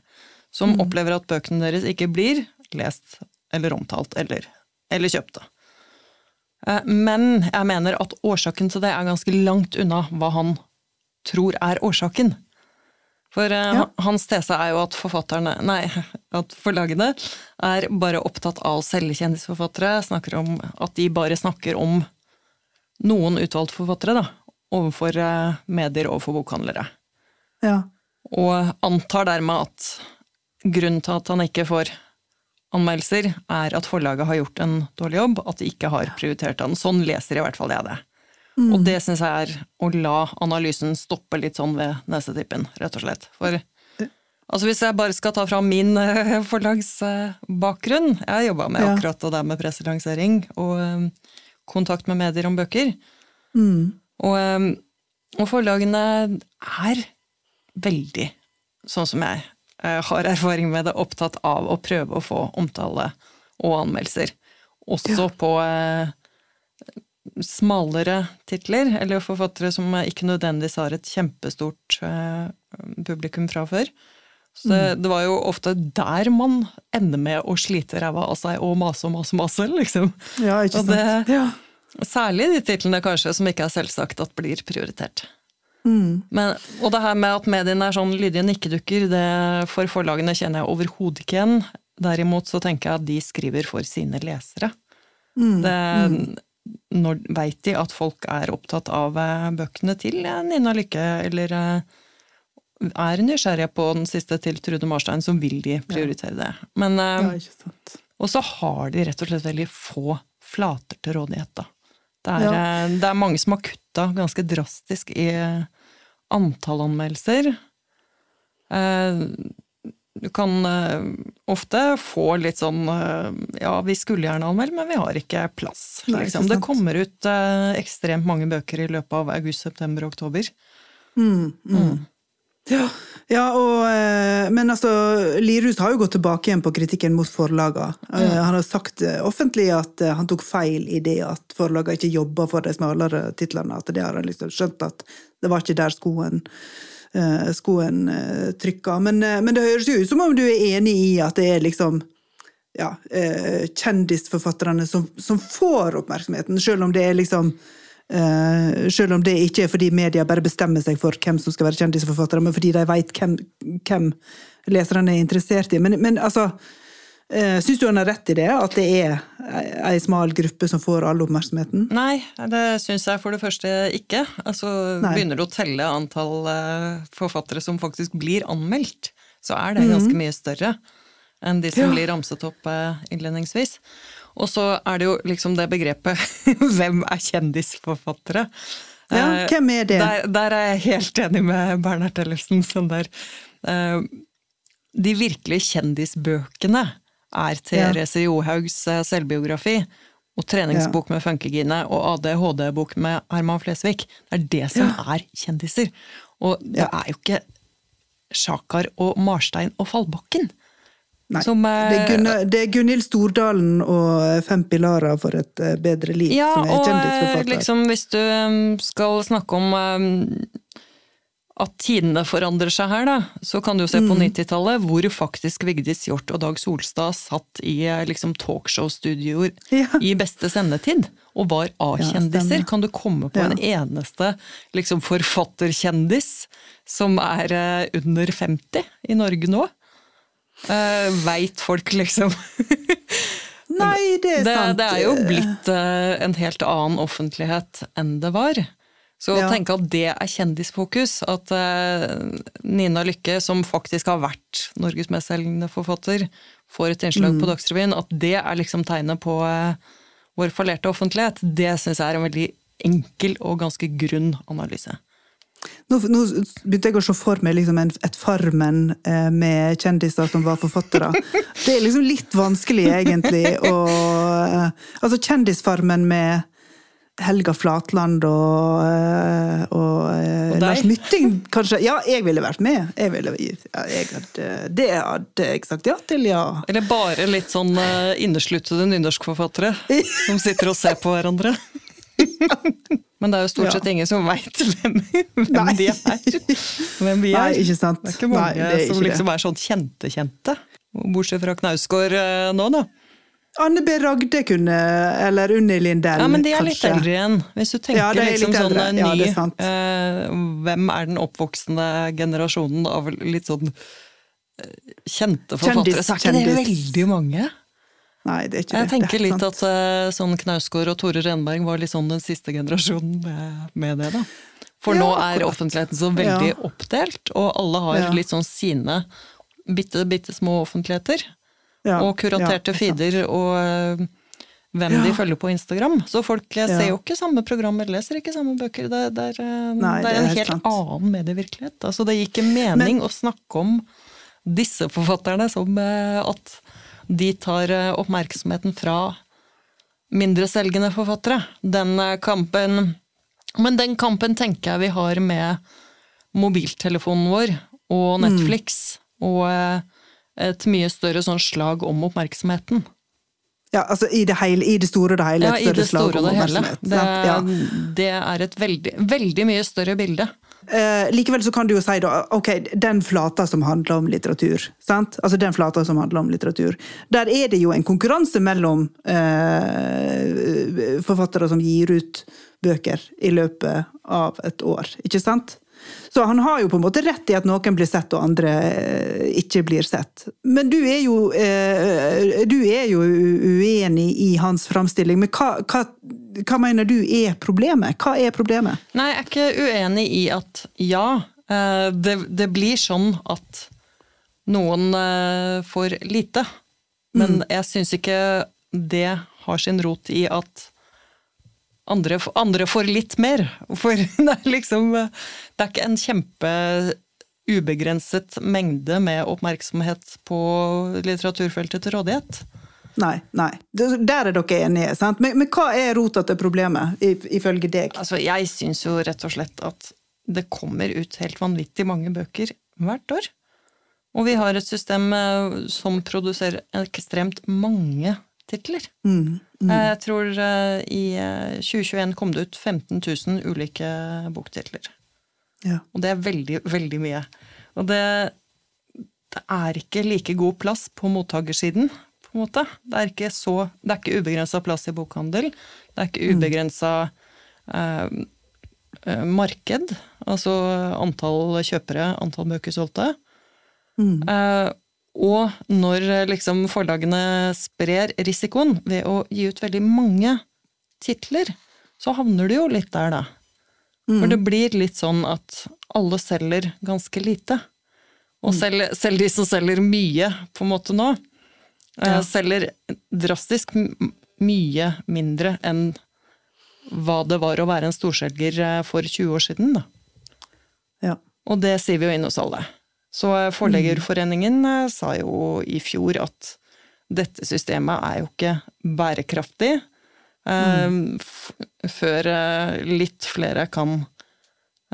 Som opplever at bøkene deres ikke blir lest eller omtalt eller, eller kjøpte. Eh, Men jeg mener at årsaken til det er ganske langt unna hva han tror er årsaken. For eh, Ja. hans tese er jo at forfatterne, nei, at forlagene er bare opptatt av å selge kjendisforfattere, snakker om at de bare snakker om noen utvalgte forfattere, da, overfor eh, medier og for bokhandlere. Ja. Og antar dermed at grunnen til at han ikke får anmeldelser, er at forlaget har gjort en dårlig jobb, at de ikke har prioritert han. Sånn leser i hvert fall jeg det. Og det syns jeg er å la analysen stoppe litt sånn ved nesetippen, rett og slett. For altså hvis jeg bare skal ta fram min eh, forlagsbakgrunn Jeg har jobba med akkurat det der med presselansering og eh, kontakt med medier om bøker. Mm. Og, eh, og forlagene er veldig, sånn som jeg eh, har erfaring med det, opptatt av å prøve å få omtale og anmeldelser. Også Ja. på eh, smalere titler, eller forfattere som ikke nødvendigvis har et kjempestort eh, publikum fra før. Så det, det var jo ofte der man ender med å slite ræva av seg og mase og mase og mase, liksom. Ja, ikke Og sant. det- Ja. Særlig de titlene kanskje som ikke er selvsagt at blir prioritert. Mm. Men, og det her med at mediene er sånn lydige nikkedukker, det for forlagene kjenner jeg overhodet ikke igjen. Derimot så tenker jeg at de skriver for sine lesere. Mm. Det, Når veit de at folk er opptatt av eh, bøkene til eh, Nina Lykke, eller eh, er nysgjerrige på den siste til Trude Marstein, så vil de prioritere det. Men, eh, ja, sant. og så har de rett og slett veldig få flater til rådighet, da. Det er, Ja. eh, det er mange som har kutta ganske drastisk i eh, antall anmeldelser. Eh, Du kan eh, ofte få litt sånn eh, Ja, vi skulle gjerne anmelde, men vi har ikke plass. Liksom. Det kommer ut eh, ekstremt mange bøker i løpet av august, september og oktober. Mm, mm. Ja, ja og, eh, men altså, Lirhus har jo gått tilbake igjen på kritikken mot forlagene. Mm. Han har sagt eh, offentlig at eh, han tok feil i det at forlagene ikke jobba for de smalere titlene. At det har han liksom skjønt at det var ikke der skoen, eh, skoen eh, trykka. Men, eh, men det høres jo ut som om du er enig i at det er liksom ja, eh, kjendisforfatterne som, som får oppmerksomheten, selv om det er liksom eh, selv om det ikke er fordi media bare bestemmer seg for hvem som skal være kjendisforfattere, men fordi de vet hvem, hvem leserne er interessert i. Men, men altså, eh, syns du han har rett i det? At det er ei- smal gruppe som får all oppmerksomheten? Nei, det syns jeg for det første ikke. Altså, Nei. Begynner du å telle antall eh, forfattere som faktisk blir anmeldt, så er det ganske mye større enn de som Mhm. Ja. blir ramset opp eh, innledningsvis. Og så er det jo liksom det begrepet (laughs) Hvem er kjendisforfattere? Ja, Eh, hvem er det? Der, der er jeg helt enig med Bernhard Ellefsen. Sånn der. Eh, de virkelige kjendisbøkene er Ja. Therese Johaugs eh, selvbiografi og treningsbok med Funkygine og ADHD-bok med Herman Flesvig. Det er det som er kjendiser. Og det Ja. er jo ikke Sjakar og Marstein og Fallbakken. Nei, Som, eh, det, er Gunnar, det er Gunhild Stordalen og Fem pilarer for et eh, bedre liv Ja, som er og eh, kjendisforfatter. liksom hvis du um, skal snakke om um, at tidene forandrer seg her, da, så kan du se Mm. på 90-tallet, hvor faktisk Vigdis Hjorth og Dag Solstad satt i eh, liksom, talkshow-studioer (laughs) Ja. i beste sendetid, og var A-kjendiser. Ja, kan du komme på Ja. en eneste liksom, forfatterkjendis som er eh, under 50 i Norge nå? Uh, Veit folk, liksom. (laughs) Nei, det er det, sant. det er jo blitt uh, en helt annen offentlighet enn det var. Så Ja. å tenke at det er kjendisfokus, at uh, Nina Lykke, som faktisk har vært Norges mestselgende forfatter, får et innslag Mm. på Dagsrevyen, at det er liksom tegnet på uh, vår fallerte offentlighet, det syns jeg er en veldig enkel og ganske grunn analyse. Nå, nå begynte jeg å se for meg liksom en, et Farmen eh, med kjendiser som var forfattere. (laughs) Det er liksom litt vanskelig, egentlig. å eh, altså Kjendisfarmen med Helga Flatland og, eh, og, eh, Og? Lars Mytting, kanskje. Ja, jeg ville vært med. Jeg ville, ja, jeg hadde, det hadde jeg sagt ja til, ja. Eller bare litt sånn uh, innesluttede nynorskforfattere (laughs) som sitter og ser på hverandre. (laughs) Men det er jo stort Ja. sett ingen som veit (laughs) hvem, hvem de er. Hvem vi er. Nei, ikke sant. Det er ikke mange Nei, er som ikke liksom er sånn kjente-kjente. Bortsett fra Knausgård eh, nå, da. Anne B. Ragde kunne, eller Unni Lindell, Ja, Men de er litt eldre igjen. Hvis du tenker Ja, liksom sånn eh, Ja, ny er eh, Hvem er den oppvoksende generasjonen av litt sånn eh, kjente forfattere? Kjendis, Så er ikke det veldig mange. Nei, det er ikke Jeg det. tenker det litt sant. at eh, sånn Knausgård og Tore Renberg var litt sånn den siste generasjonen med, med det, da. For Ja, nå er akkurat. offentligheten så veldig Ja. oppdelt, og alle har Ja. litt sånn sine bitte, bitte små offentligheter. Ja, og kuraterte er feeder og eh, hvem de følger på Instagram. Så folk ser jo ikke samme program eller leser ikke samme bøker. Det, det, er, eh, Nei, det er en helt sant. annen medievirkelighet. Altså, det gir ikke mening å snakke om disse forfatterne som at de tar eh, oppmerksomheten fra mindreselgende forfattere. Den eh, kampen Men den kampen tenker jeg vi har med mobiltelefonen vår og Mm. Netflix, og eh, et mye større sånn slag om oppmerksomheten. Ja, altså i det, hele, i det store og det hele. Ja, et i større det slag store om oppmerksomhet, Det. Ja. det er et veldig, veldig mye større bilde. Eh, likevel så kan du jo si da, ok, den flata som handler om litteratur, sant? Altså den flata som handler om litteratur, der er det jo en konkurranse mellom eh, forfattere som gir ut bøker i løpet av et år, ikke sant? Så han har jo på en måte rett i at noen blir sett og andre eh, ikke blir sett. Men du er jo, eh, du er jo uenig i hans framstilling, men hva, hva, hva mener du er problemet? Hva er problemet? Nei, jeg er ikke uenig i at ja, eh, det, det blir sånn at noen får lite. Men jeg syns ikke det har sin rot i at andre, andre får litt mer. For (laughs) det er liksom Det er ikke en kjempe ubegrenset mengde med oppmerksomhet på litteraturfeltet til rådighet. Nei, nei. Der er dere enige, sant? Men, men hva er rota til problemet, ifølge deg? Altså, jeg syns jo rett og slett at det kommer ut helt vanvittig mange bøker hvert år. Og vi har et system eh, som produserer ekstremt mange titler. Mm, mm. Jeg tror eh, i eh, 2021 kom det ut 15 000 ulike boktitler. Ja. Og det er veldig, veldig mye. Og det, det er ikke like god plass på mottakersiden, på en måte. Det er ikke, så, det er ikke ubegrensa plass i bokhandel. Det er ikke ubegrensa mm. eh, marked, altså antall kjøpere, antall bøker solgte. Mm. Eh, og når eh, liksom forlagene sprer risikoen ved å gi ut veldig mange titler, så havner du jo litt der, da. For det blir litt sånn at alle selger ganske lite. Og selv, selv de som selger mye, på en måte nå, eh, Ja. selger drastisk mye mindre enn hva det var å være en storselger eh, for 20 år siden. da. Ja. Og det sier vi jo inn hos alle. Så eh, Forleggerforeningen eh, sa jo i fjor at dette systemet er jo ikke bærekraftig mm. f før eh, litt flere kan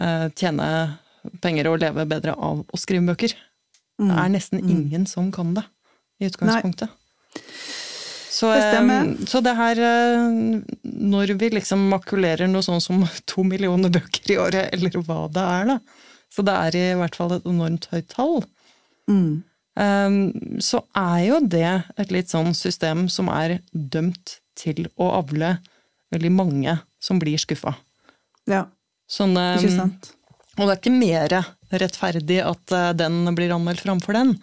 eh, tjene penger og leve bedre av å skrive bøker. Det er nesten ingen som kan det, i utgangspunktet. Så, Det eh, så det her eh, Når vi liksom makulerer noe sånn som (laughs) to millioner bøker i året, eller hva det er, da. Så det er i hvert fall et enormt høyt tall. Mm. eh, Så er jo det et litt sånn system som er dømt til å avle veldig mange som blir skuffa. ja. Sånn, eh, Ikke sant? og det er ikke mer rettferdig at eh, den blir anmeldt framfor den,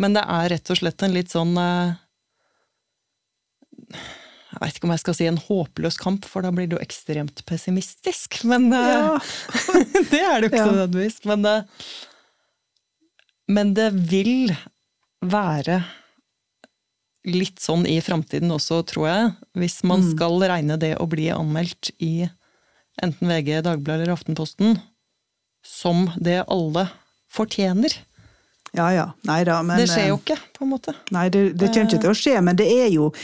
men det er rett og slett en litt sånn eh, Jeg vet ikke om jeg skal si en håpløs kamp, for da blir det jo ekstremt pessimistisk. Men eh, Ja. (laughs) det er det jo ikke Ja. nødvendigvis. Men det, men det vil være litt sånn i framtiden også, tror jeg. Hvis man Mm. skal regne det å bli anmeldt i enten VG, Dagbladet eller Aftenposten som det alle fortjener. Ja ja. Nei da, men det skjer jo eh, ikke, på en måte. Nei, det, det kommer ikke til å skje, men det er jo eh,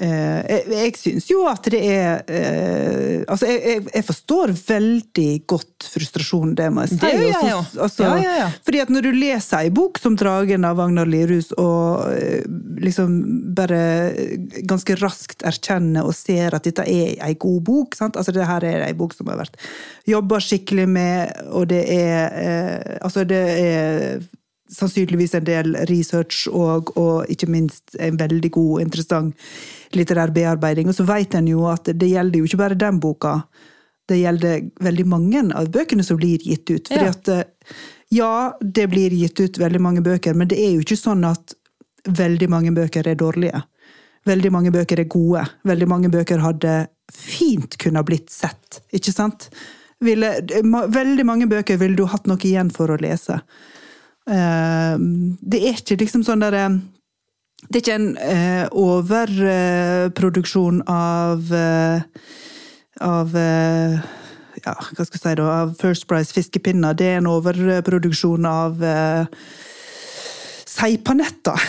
Jeg, jeg syns jo at det er eh, Altså, jeg, jeg, forstår veldig godt frustrasjonen, det må jeg si. Det gjør jeg Altså, jo. altså, Ja, ja, ja. Fordi at når du leser ei bok som 'Dragen' av Agnar Lierhus, og eh, liksom bare ganske raskt erkjenner og ser at dette er ei god bok sant? Altså, det her er ei bok som har vært jobba skikkelig med, og det er eh, Altså, det er sannsynligvis en del research og, og ikke minst en veldig god og interessant litterær bearbeiding. Og så vet en jo at det gjelder jo ikke bare den boka. Det gjelder veldig mange av bøkene som blir gitt ut. Fordi Ja. at eh, ja, det blir gitt ut veldig mange bøker, men det er jo ikke sånn at veldig mange bøker er dårlige. Veldig mange bøker er gode. Veldig mange bøker hadde fint kunne blitt sett, ikke sant? Ville, veldig mange bøker ville du hatt noe igjen for å lese. Eh, Det er ikke liksom sånn derre Det er ikke en eh, overproduksjon av eh, Av eh, ja, hva skal jeg si da, av First Price fiskepinner. Det er en overproduksjon av eh, seipanetter. (laughs)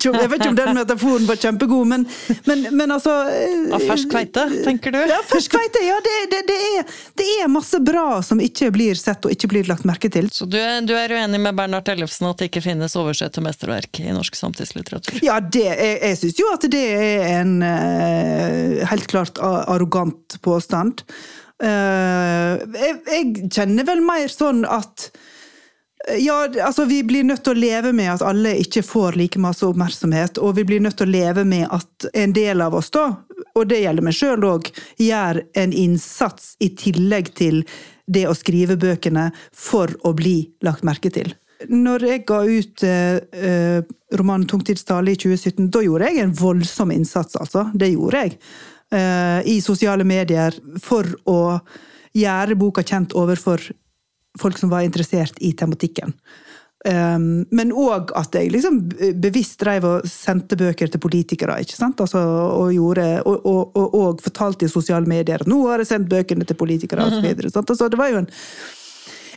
Jeg jeg vet ikke om den metaforen var kjempegod, men, men, men altså eh, Av fersk kveite, tenker du? Ja, fersk kveite. Ja, det, det, det, er, det er masse bra som ikke blir sett og ikke blir lagt merke til. Så du er, du er uenig med Bernhard Ellefsen at det ikke finnes oversette mesterverk i norsk samtidslitteratur? Ja, det, jeg, jeg syns jo at det er en eh, helt klart arrogant påstand. Eh, jeg, jeg kjenner vel mer sånn at ja, altså Vi blir nødt til å leve med at alle ikke får like masse oppmerksomhet, og vi blir nødt til å leve med at en del av oss, da, og det gjelder meg sjøl òg, gjør en innsats i tillegg til det å skrive bøkene for å bli lagt merke til. Når jeg ga ut eh, romanen 'Tungtidstale' i 2017, da gjorde jeg en voldsom innsats, altså. Det gjorde jeg. Eh, I sosiale medier for å gjøre boka kjent overfor folk som var interessert i tematikken. Um, men òg at jeg liksom bevisst drev og sendte bøker til politikere. ikke sant? Altså, og, gjorde, og, og, og, fortalte i sosiale medier at nå har jeg sendt bøkene til politikere. Og så videre, sant? Altså, det var jo en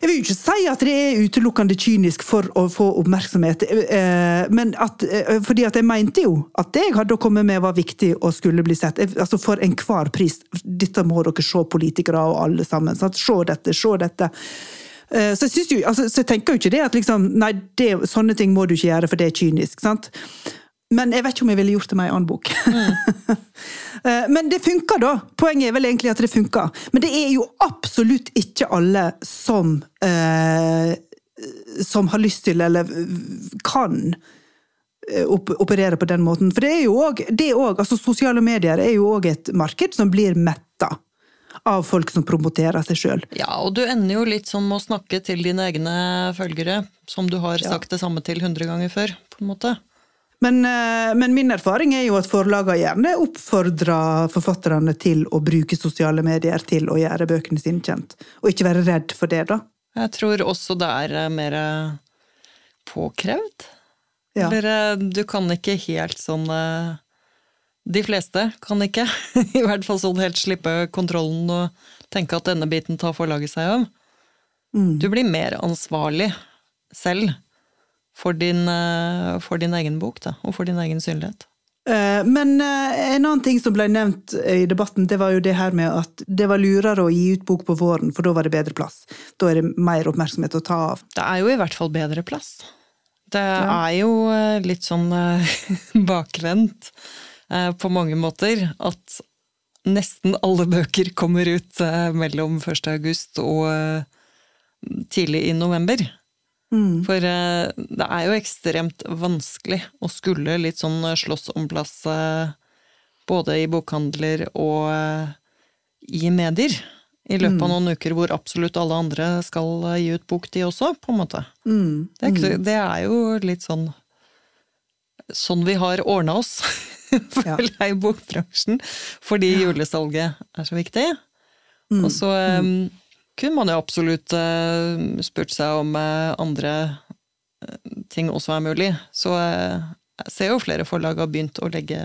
jeg vil jo ikke si at det er utelukkende kynisk for å få oppmerksomhet, eh, men at, eh, fordi at jeg mente jo at det jeg hadde å komme med var viktig og skulle bli sett. Altså For enhver pris. Dette må dere se, politikere og alle sammen. Sant? Se dette, se dette. Eh, Så jeg, jo, altså, så jeg tenker jo ikke det at liksom, nei, det, sånne ting må du ikke gjøre, for det er kynisk. sant? Men jeg vet ikke om jeg ville gjort det med ei annen bok. Mm. (laughs) Men det funker, da. Poenget er vel egentlig at det funker. Men det er jo absolutt ikke alle som eh, som har lyst til, eller kan, eh, op operere på den måten. For det er jo òg, altså Sosiale medier er jo òg et marked som blir metta av folk som promoterer seg sjøl. Ja, og du ender jo litt sånn med å snakke til dine egne følgere, som du har sagt det samme til hundre ganger før, på en måte. Men, eh, men min erfaring er jo at forlagene gjerne oppfordrer forfatterne til å bruke sosiale medier til å gjøre bøkene sine kjent. Og ikke være redd for det, da. Jeg tror også det er eh, mer eh, påkrevd. Ja. Eller du kan ikke helt sånn De fleste kan ikke, (laughs) i hvert fall sånn helt slippe kontrollen og tenke at denne biten tar forlaget seg av. Mm. Du blir mer ansvarlig selv for din, eh, for din egen bok, da, og for din egen synlighet. Eh, Men eh, en annen ting som ble nevnt i debatten, det var jo det her med at det var lurere å gi ut bok på våren, for da var det bedre plass. Da er det mer oppmerksomhet å ta av. Det er jo i hvert fall bedre plass. Det er jo litt sånn (laughs) bakvendt på mange måter at nesten alle bøker kommer ut eh, mellom 1. august og eh, tidlig i november. For eh, det er jo ekstremt vanskelig å skulle litt sånn slåss om plass eh, både i bokhandler og eh, i medier. I løpet av noen uker hvor absolutt alle andre skal eh, gi ut bok, de også, på en måte. Det, er ikke, det er jo litt sånn Sånn vi har ordna oss. (laughs) føler jeg, i bokbransjen. Fordi julesalget er så viktig. Og så um, kunne man jo absolutt uh, spurt seg om uh, andre eh, ting også er mulig. Så eh, jeg ser jo flere forlag har begynt å legge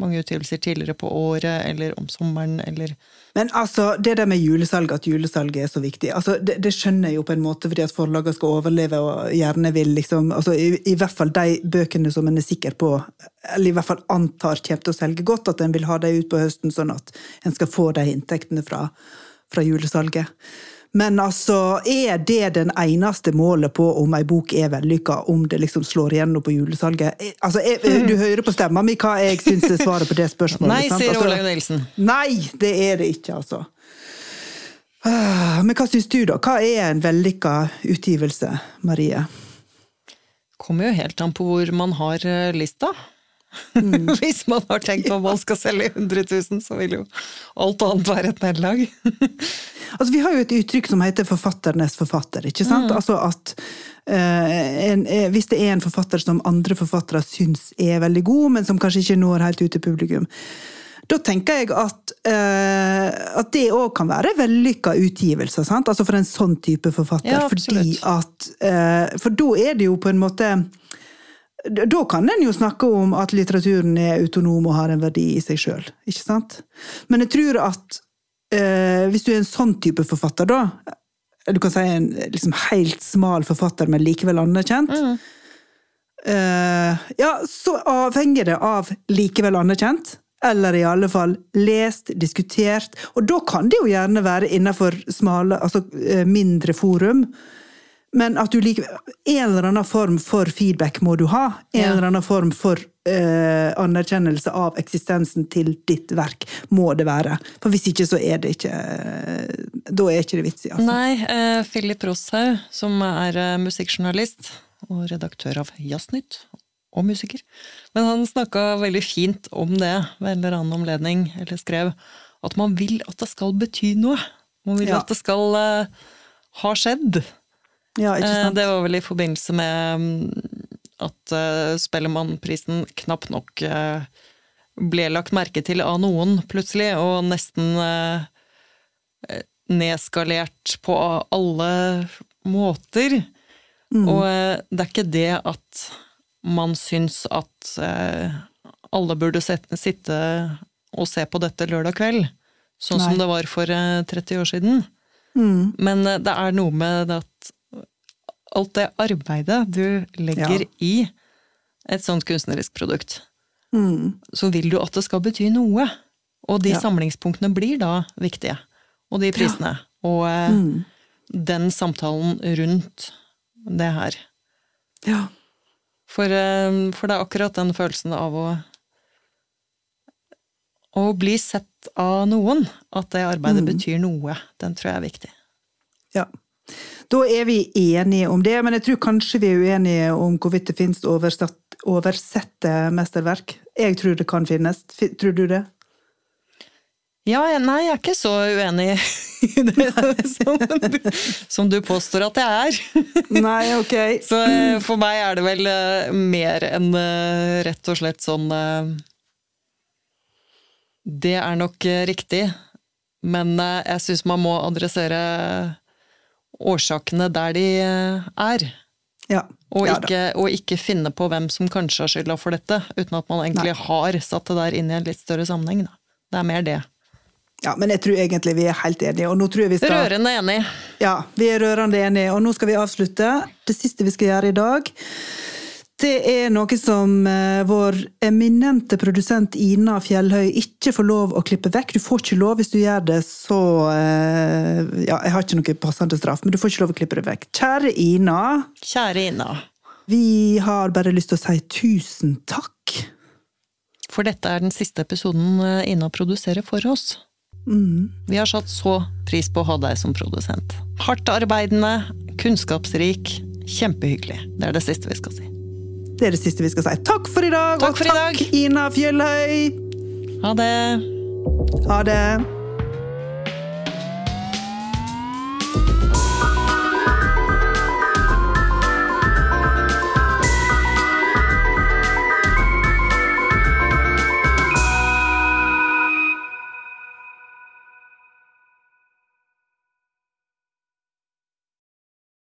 mange utgivelser tidligere på året, eller om sommeren, eller Men altså, det der med julesalg, at julesalget er så viktig, altså, det, det skjønner jeg jo på en måte fordi at forlagene skal overleve og gjerne vil liksom altså, i, I hvert fall de bøkene som en er sikker på, eller i hvert fall antar kommer til å selge godt, at en vil ha dem ut på høsten, sånn at en skal få de inntektene fra, fra julesalget. Men altså, er det den eneste målet på om ei bok er vellykka, om det liksom slår igjennom på julesalget? Eh, Altså, jeg, Du hører på stemma mi hva jeg syns er svaret på det spørsmålet. Nei, sant? sier Altså- Olaug Nilsen. Nei, det er det ikke, altså. Ah, Men hva syns du, da? Hva er en vellykka utgivelse, Marie? Kommer jo helt an på hvor man har eh, lista. Mm. (laughs) Hvis man har tenkt på om man skal selge 100 000, så vil jo alt annet være et nederlag. (laughs) Altså, Vi har jo et uttrykk som heter 'forfatternes forfatter'. ikke sant? Altså at eh, en, eh, Hvis det er en forfatter som andre forfattere syns er veldig god, men som kanskje ikke når helt ut til publikum, da tenker jeg at, eh, at det òg kan være vellykka utgivelser. sant? Altså for en sånn type forfatter. Ja, fordi at eh, For da er det jo på en måte Da kan en jo snakke om at litteraturen er autonom og har en verdi i seg sjøl? Men jeg tror at eh, hvis du er en sånn type forfatter, da Du kan si en liksom helt smal forfatter, men likevel anerkjent. Mm. Eh, ja, så avhenger det av likevel anerkjent. Eller i alle fall lest, diskutert. Og da kan det jo gjerne være innenfor smale, altså eh, mindre forum. Men at du liker En eller annen form for feedback må du ha. En Ja. eller annen form for uh, anerkjennelse av eksistensen til ditt verk må det være. For hvis ikke, så er det ikke eh, Da er ikke det vits i, altså. Nei, Uh, Philip Roshaug, som er uh, musikkjournalist og redaktør av Jazznytt, og musiker. Men han snakka veldig fint om det ved en eller annen omledning, eller skrev at man vil at det skal bety noe. Man vil Ja. at det skal ha skjedd. Ja, Eh? Det var vel i forbindelse med mm, at uh, Spellemannprisen knapt nok eh, ble lagt merke til av noen, plutselig, og nesten eh, eh, nedskalert på alle måter. Mm. Og eh, det er ikke det at man syns at eh, alle burde sitte og se på dette lørdag kveld, sånn Nei. som det var for eh, 30 år siden. Mm. Men eh, det er noe med det at alt det arbeidet du legger Ja. i et sånt kunstnerisk produkt, Mm. så vil du at det skal bety noe. Og de Ja. samlingspunktene blir da viktige. Og de prisene. Og eh, Mm. den samtalen rundt det her. Ja. For, eh, for det er akkurat den følelsen av å å bli sett av noen, at det arbeidet betyr noe, den tror jeg er viktig. Ja. Da er vi enige om det, men jeg tror kanskje vi er uenige om hvorvidt det finnes oversette mesterverk. Jeg tror det kan finnes. Tror du det? Ja, nei, jeg er ikke så uenig (laughs) i det som som du påstår at jeg er. (laughs) Nei, ok. Så eh, for meg er det vel eh, mer enn eh, rett og slett sånn Det er nok riktig, men jeg syns man må adressere årsakene der de eh, er. Ja. Og, ja ikke, og ikke finne på hvem som kanskje har skylda for dette, uten at man egentlig har satt det der inn i en litt større sammenheng. Da. Det er mer det. ja, men jeg tror egentlig vi er helt enige, og nå tror jeg vi skal Rørende enig. Ja, vi er rørende enige, og nå skal vi avslutte. Det siste vi skal gjøre i dag, det er noe som eh, vår eminente produsent Ina Fjellhøy ikke får lov å klippe vekk. Du får ikke lov hvis du gjør det, så eh, Ja, jeg har ikke noe passende straff, men du får ikke lov å klippe det vekk. Kjære Ina, Kjære Ina. vi har bare lyst til å si tusen takk. For dette er den siste episoden eh, Ina produserer for oss. Vi har satt så pris på å ha deg som produsent. Hardt arbeidende, kunnskapsrik, kjempehyggelig. Det er det siste vi skal si. Det er det siste vi skal si. Takk for i dag, Takk for og takk dag. Ina Fjellhøy! Ha det! Ha det!